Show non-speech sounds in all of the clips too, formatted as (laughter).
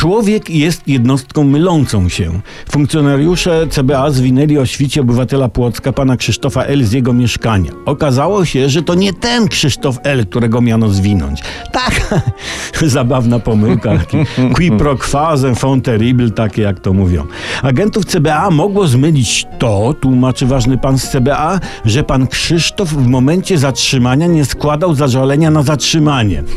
Człowiek jest jednostką mylącą się. Funkcjonariusze CBA zwinęli o świcie obywatela Płocka, pana Krzysztofa L. z jego mieszkania. Okazało się, że to nie ten Krzysztof L., którego miano zwinąć. Tak, (laughs) zabawna pomyłka. (laughs) Qui pro quasem font terrible, takie jak to mówią. Agentów CBA mogło zmylić to, tłumaczy ważny pan z CBA, że pan Krzysztof w momencie zatrzymania nie składał zażalenia na zatrzymanie. (laughs)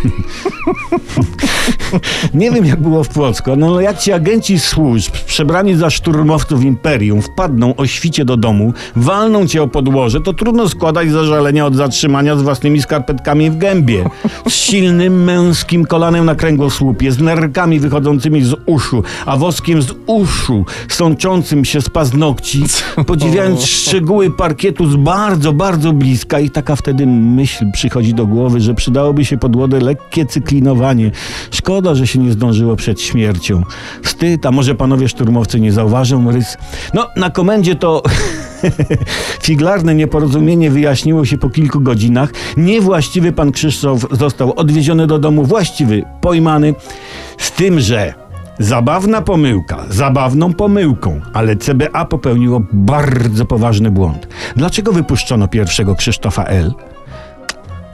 Nie wiem, jak było w Płocku, no jak ci agenci służb przebrani za szturmowców imperium wpadną o świcie do domu, walną cię o podłoże, to trudno składać zażalenia od zatrzymania z własnymi skarpetkami w gębie. Z silnym męskim kolanem na kręgosłupie, z nerkami wychodzącymi z uszu, a woskiem z uszu sączącym się z paznokci, podziwiając szczegóły parkietu z bardzo, bardzo bliska i taka wtedy myśl przychodzi do głowy, że przydałoby się podłodę lekkie cyklinowanie. Szkoda, że się nie zdążyło przed śmiercią. Wstyd, a może panowie szturmowcy nie zauważą rys? No, na komendzie to... (laughs) Figlarne nieporozumienie wyjaśniło się po kilku godzinach. Niewłaściwy pan Krzysztof został odwieziony do domu, właściwy pojmany. Z tym, że zabawna pomyłka, zabawną pomyłką, ale CBA popełniło bardzo poważny błąd. Dlaczego wypuszczono pierwszego Krzysztofa L?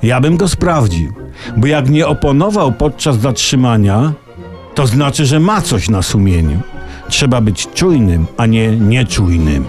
Ja bym go sprawdził, bo jak nie oponował podczas zatrzymania, to znaczy, że ma coś na sumieniu. Trzeba być czujnym, a nie nieczujnym.